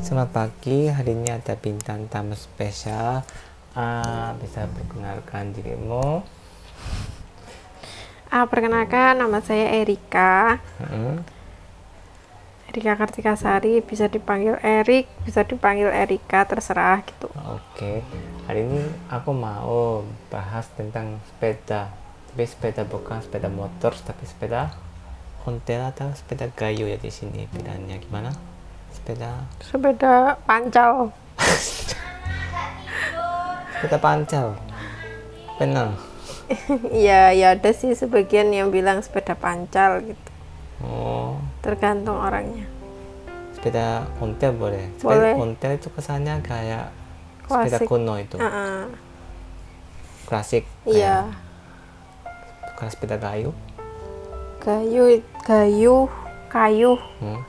Selamat pagi, hari ini ada bintang tamu spesial. Ah, bisa perkenalkan dirimu. Ah, perkenalkan nama saya Erika. Hmm, Erika Kartika Sari, bisa dipanggil Erik, bisa dipanggil Erika, terserah gitu. Oke, hari ini aku mau bahas tentang sepeda. Tapi sepeda bukan sepeda motor, tapi sepeda ontel atau sepeda kayu ya di sini. Bedanya gimana? Sepeda Sepeda pancal. sepeda pancal. Benar. Iya, ya ada sih sebagian yang bilang sepeda pancal gitu. Oh, Tergantung orangnya. sepeda ontel boleh. Sepeda Boleh. ontel itu kesannya kayak sepeda Klasik. kuno itu. Ah, ah. Klasik. Iya. Bukan sepeda kayu. Kayu, kayu, kayu, Hmm.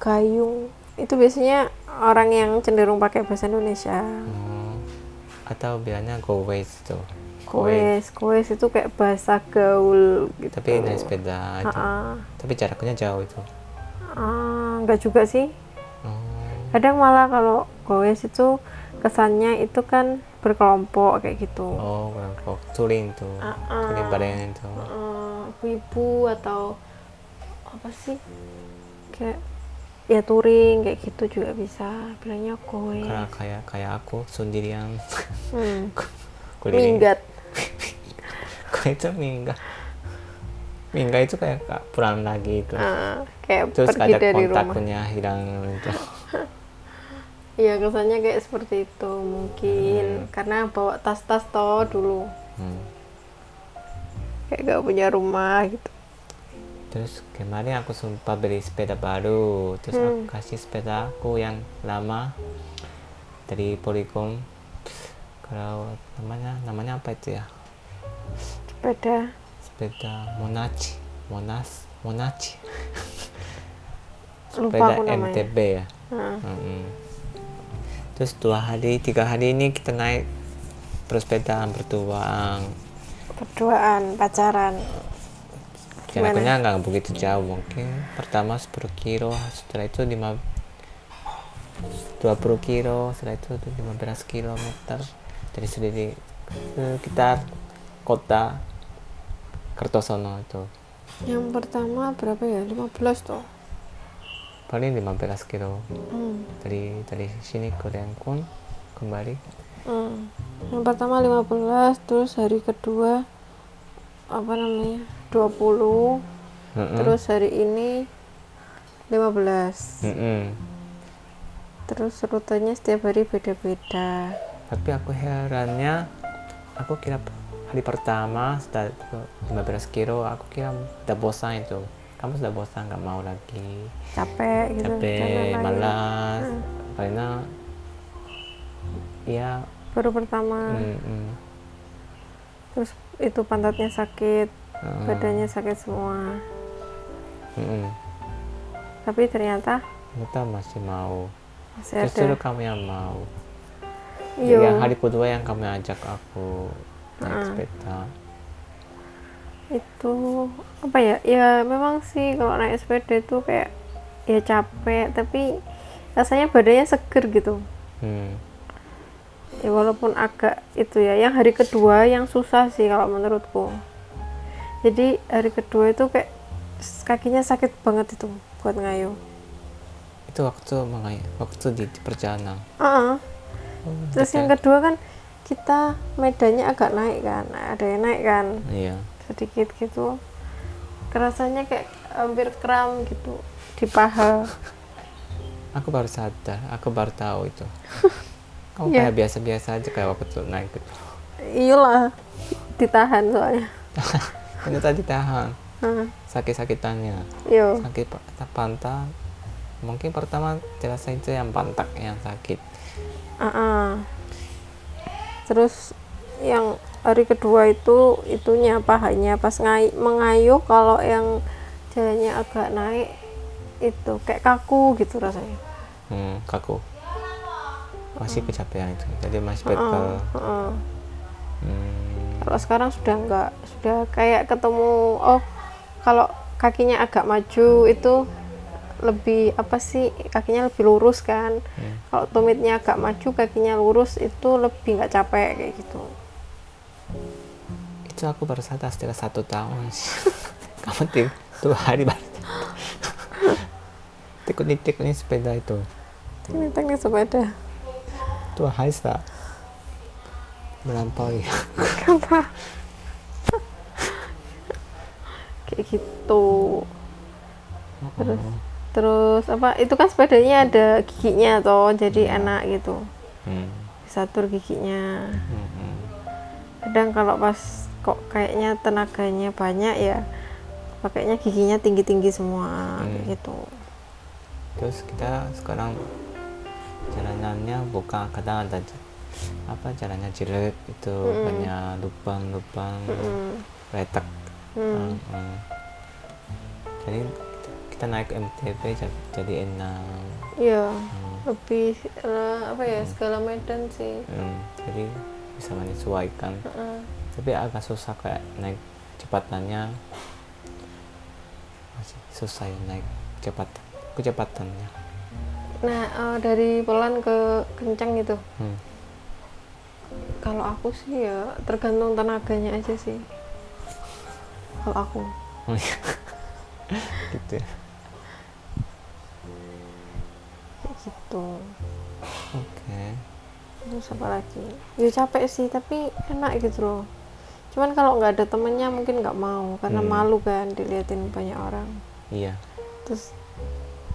Kayu. Itu biasanya orang yang cenderung pakai bahasa Indonesia. Hmm. Atau bilangnya go waste itu. Koes, koes itu kayak bahasa gaul gitu. Tapi naik sepeda itu. Tapi jaraknya jauh itu. Ah, enggak juga sih. Oh. kadang malah kalau goes itu kesannya itu kan berkelompok kayak gitu Oh, kelompok touring tuh. Touring bareng itu. Eh, ibu-ibu atau apa sih kayak ya touring kayak gitu juga bisa bilangnya goes Karena kayak kayak aku sendirian hmm. minggat Kok itu minggat? Minggat itu kayak kak pulang lagi itu. Ah, kayak Terus pergi ada dari rumah kontaknya hilang itu. iya kesannya kayak seperti itu mungkin karena bawa tas-tas toh dulu Hmm. kayak gak punya rumah gitu Terus kemarin aku sumpah beli sepeda baru. Terus aku Hmm. kasih sepeda aku yang lama dari Polygon. Kalau namanya namanya apa itu ya? sepeda Sepeda Monachi, Monas, Monachi. lupa Sepeda aku namanya MTB ya. Ah. Mm-mm. Terus dua hari, tiga hari ini kita naik bersepedaan berdua. berduaan pacaran? Jaraknya nggak begitu jauh mungkin. Pertama 10 kilo, setelah itu 5 20 kilo, setelah itu 15 kilometer dari sendiri sekitar kota Kertosono itu. yang pertama berapa ya 15 tuh Paling 15 kilo hmm. dari dari sini ke Rengkun kembali. Hmm. yang pertama 15 terus hari kedua apa namanya? 20 Mm-mm. terus hari ini 15 Mm-mm. terus rutenya setiap hari beda-beda. Tapi aku herannya, aku kira hari pertama itu 15 kilo, aku kira udah bosan itu. Kamu sudah bosan nggak mau lagi, capek gitu capek, malas, Hmm. karena ya, baru pertama. Mm, mm, terus itu pantatnya sakit mm, badannya sakit semua mm, mm. tapi ternyata kita masih mau. masih Justru ada kamu yang mau. iya Yang hari kedua yang kamu ajak aku naik Ah. sepeda. itu apa ya ya memang sih kalau naik sepeda itu kayak ya capek tapi rasanya badannya seger gitu Hmm. Ya walaupun agak itu ya yang hari kedua yang susah sih kalau menurutku. Jadi hari kedua itu kayak kakinya sakit banget itu buat ngayuh Itu waktu mengai- waktu di, di perjalanan. Ah, Oh, terus yang kedua kan kita medannya agak naik kan ada yang naik kan. Iya. sedikit gitu. Kerasanya kayak hampir kram gitu di paha. Aku baru sadar, aku baru tahu itu. Kamu Iya. kayak biasa-biasa aja kayak waktu naik gitu. iyalah ditahan soalnya Ternyata ditahan Ah, sakit-sakitannya. yo Sakit pa- pantat. Mungkin pertama terasa itu yang pantat yang sakit. Ah, ah. terus yang hari kedua itu itunya pahanya pas ngai, mengayuh kalau yang jalannya agak naik itu kayak kaku gitu rasanya Hmm, kaku. Masih kecapean itu. Jadi masih Heeh, betul. heeh. Hmm, kalau sekarang sudah enggak sudah kayak ketemu oh kalau kakinya agak maju itu lebih apa sih kakinya lebih lurus kan Hmm. kalau tumitnya agak maju kakinya lurus itu lebih nggak capek kayak gitu itu aku baru sadar setelah satu tahun kamu tim dua hari baru teknik teknik sepeda itu ini teknik sepeda dua hari tak melampaui apa kayak gitu. Terus terus apa? Itu kan sepedanya ada giginya toh jadi enak gitu. Hmm. bisa atur giginya. Hmm, hmm. kadang kalau pas kok kayaknya tenaganya banyak ya pakainya giginya tinggi-tinggi semua kayak Hmm. gitu. Terus kita sekarang jalanannya bukan kadang ada apa jalannya jelek itu Mm-mm. banyak lubang-lubang Mm, retak mm. Hmm, hmm. jadi kita naik MTB ja- jadi enak iya Hmm, lebih eh, apa ya segala medan sih hmm. jadi bisa menyesuaikan Heeh. tapi agak susah kayak naik kecepatannya masih susah ya naik cepat kecepatannya nah eh, dari pelan ke kencang gitu. Hmm. kalau aku sih ya tergantung tenaganya aja sih. Kalau aku. Oh, iya. gitu ya. Gitu. Oke. Terus apa lagi? Ya capek sih tapi enak gitu loh. Cuman kalau nggak ada temennya mungkin nggak mau karena Hmm. malu kan diliatin banyak orang. Iya. Terus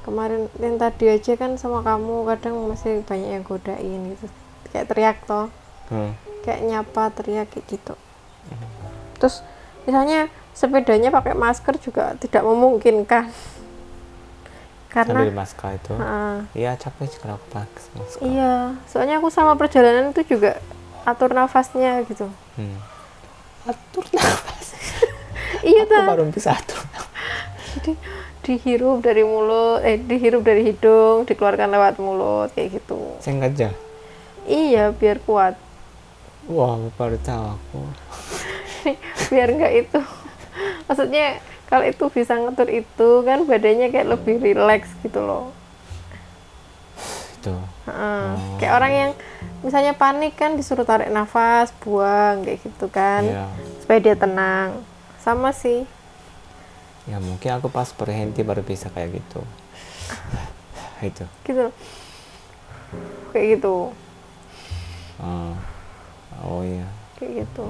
kemarin yang tadi aja kan sama kamu kadang masih banyak yang godain gitu. Kayak teriak toh. Hmm. kayak nyapa teriak kayak gitu. Terus misalnya sepedanya pakai masker juga tidak memungkinkan. Sambil karena masker itu. Iya capek sih kalau pakai masker. Iya soalnya aku sama perjalanan itu juga atur nafasnya gitu. Hmm. atur nafas? Iya aku tuh baru bisa atur jadi dihirup dari mulut eh dihirup dari hidung dikeluarkan lewat mulut kayak gitu. Sengaja iya biar kuat. Wah baru tahu aku. Biar nggak itu. Maksudnya kalau itu bisa ngatur itu kan badannya kayak lebih rileks gitu loh. Itu. Heeh. Oh. kayak orang yang misalnya panik kan disuruh tarik nafas buang kayak gitu kan. Iya. Supaya dia tenang. Sama sih ya mungkin aku pas berhenti baru bisa kayak gitu. Itu. Gitu. Kayak gitu. Ah. oh iya. Kayak gitu.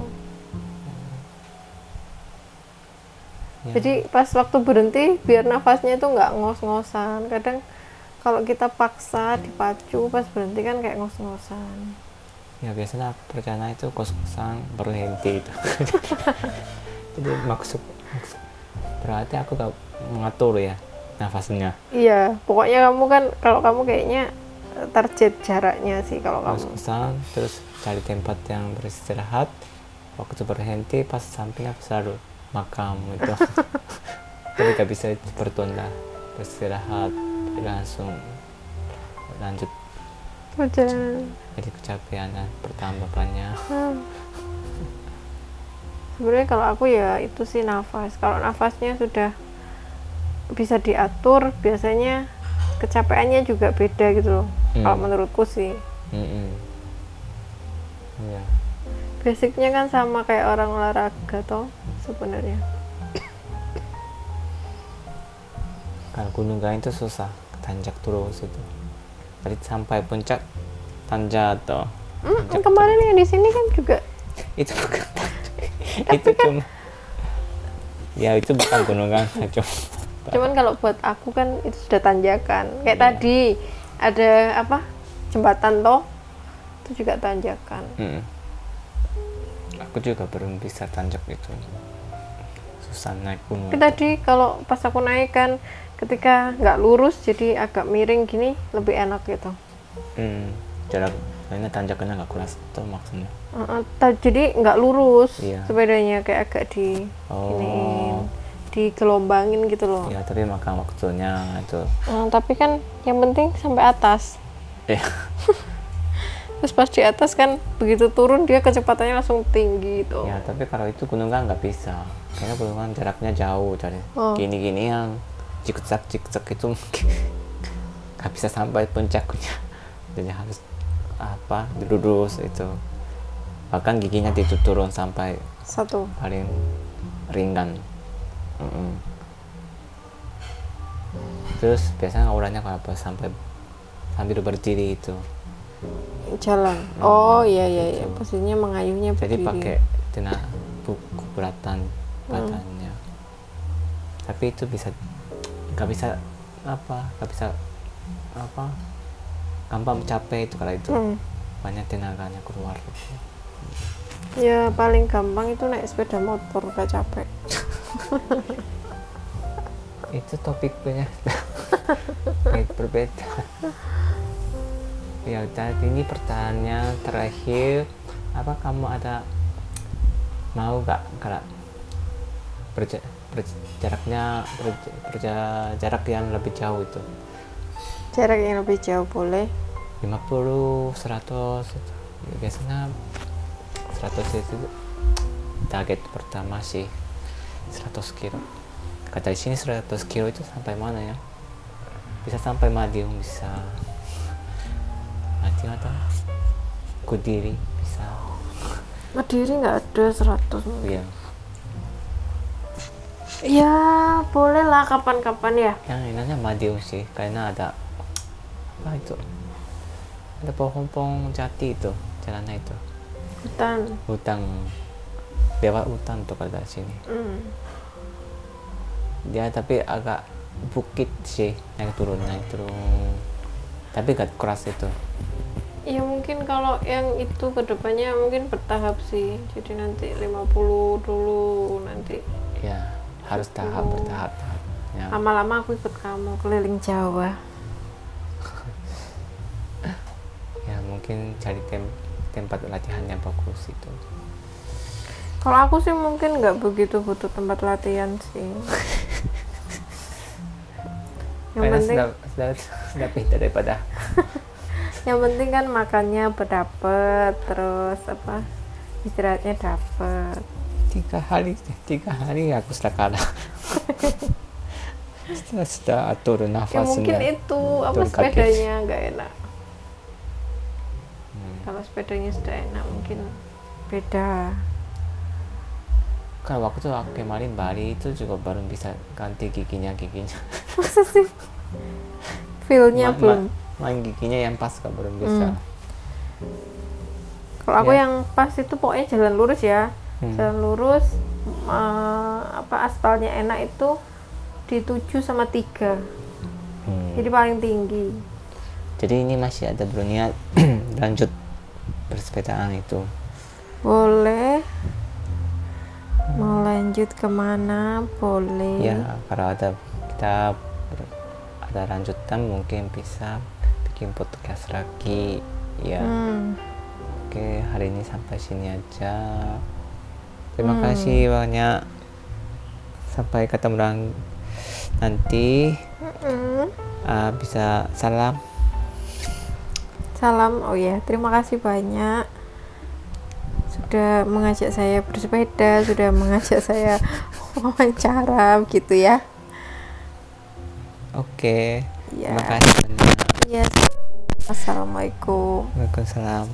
Ya. jadi pas waktu berhenti biar nafasnya itu nggak ngos-ngosan. Kadang kalau kita paksa dipacu pas berhenti kan kayak ngos-ngosan. Ya biasanya perjalanan itu kos-kosan berhenti itu. Jadi maksud, maksud berarti aku gak mengatur ya nafasnya. Iya pokoknya kamu kan kalau kamu kayaknya target jaraknya sih kalau kamu. kos-kosan terus cari tempat yang beristirahat waktu berhenti pas sampingnya selalu makam itu. Tapi gak bisa bertunda beristirahat langsung lanjut. Perjalanan. Jadi kecapean dan bertambah banyak Hmm. Sebenarnya kalau aku ya itu sih nafas kalau nafasnya sudah bisa diatur biasanya kecapeannya juga beda gitu loh Hmm. kalau menurutku sih Mm-mm. Iya. basicnya kan sama kayak orang olahraga toh sebenarnya Kalau gunung Gain itu susah, tanjak terus itu. Tadi sampai puncak tanjak toh. Hmm, kemarin yang di sini kan juga Itu bukan. itu cuma Ya itu bukan gunung Gain, cuma cuman kalau buat aku kan itu sudah tanjakan kayak Iya. tadi ada apa jembatan toh itu juga tanjakan Mm. Aku juga belum bisa tanjak itu. Susah naik gunung. tapi tadi kalau pas aku naik kan ketika nggak lurus jadi agak miring gini lebih enak gitu Hmm. Jarak lainnya tanjakannya nggak keras itu maksudnya. Uh, uh, jadi nggak lurus Iya. sepedanya kayak agak di Oh. iniin, digelombangin gitu loh Ya tapi makan waktunya itu. Uh, tapi kan yang penting sampai atas Eh, terus pas di atas kan begitu turun dia kecepatannya langsung tinggi gitu ya tapi kalau itu gunung kan nggak bisa. Karena gunung kan jaraknya jauh dari Oh. gini-gini yang cikcak cikcak itu mungkin nggak bisa sampai puncaknya jadi harus apa lurus itu. Bahkan giginya itu turun sampai satu. paling ringan. Mm-mm. terus biasanya auranya kalau apa sampai sambil berdiri itu. Jalan. Oh iya iya iya. Posisinya mengayuhnya Hmm. jadi pakai tenaga buku beratan badannya. Tapi itu bisa nggak bisa apa nggak bisa apa gampang capek itu kalau itu. Hmm. banyak tenaganya keluar. Ya paling gampang itu naik sepeda motor gak capek. Itu topiknya. Berbeda. Ya udah ini pertanyaan terakhir. Apa kamu ada mau gak kalau berja, berj- jaraknya berj- berja- jarak yang lebih jauh itu jarak yang lebih jauh boleh? 50 100 itu. biasanya 100 itu target pertama sih 100 kilo. Kata di sini 100 kilo itu sampai mana ya? Bisa sampai Madiun bisa Madiun atau Kudiri bisa. Madiri nggak ada 100 iya. Ya boleh lah kapan-kapan ya. Yang enaknya Madiun sih karena ada itu. Ada pohon-pohon jati itu jalannya itu. Hutan. Hutan. Lewat hutan tuh kalau dari sini. Hmm. dia tapi agak bukit sih naik turun naik turun. Tapi gak keras itu. Ya mungkin kalau yang itu ke depannya mungkin bertahap sih. Jadi nanti 50 dulu nanti ya harus tahap bertahap tahap ya. lama-lama aku ikut kamu keliling Jawa ya mungkin cari tem- tempat latihan yang bagus itu. Kalau aku sih mungkin nggak begitu butuh tempat latihan sih. Yang karena penting sudah sudah sudah daripada yang penting kan makannya berdapet terus apa istirahatnya dapet tiga hari tiga hari aku sudah kalah. Sudah sudah atur ya nafasnya. mungkin itu apa sepedanya nggak enak. Kalau sepedanya sudah enak mungkin beda kan waktu aku kemarin Bali itu juga baru bisa ganti giginya giginya masa sih feelnya Ma- belum ma- main giginya yang pas kok belum bisa Hmm. kalau aku Ya. yang pas itu pokoknya jalan lurus ya Hmm. jalan lurus eh, apa aspalnya enak itu di 7 sama 3 Hmm. jadi paling tinggi jadi ini masih ada berniat lanjut bersepedaan itu. Boleh. Mau lanjut ke mana? Boleh. Ya kalau ada kita ada lanjutan mungkin bisa bikin podcast lagi. Ya. Hmm. oke hari ini sampai sini aja. Terima Hmm. kasih banyak. Sampai ketemu nanti. Mm-mm. Ah, bisa salam Salam, oh ya, terima kasih banyak sudah mengajak saya bersepeda, sudah mengajak saya wawancara gitu ya. oke Ya. terima kasih banyak Iya. Assalamualaikum. Waalaikumsalam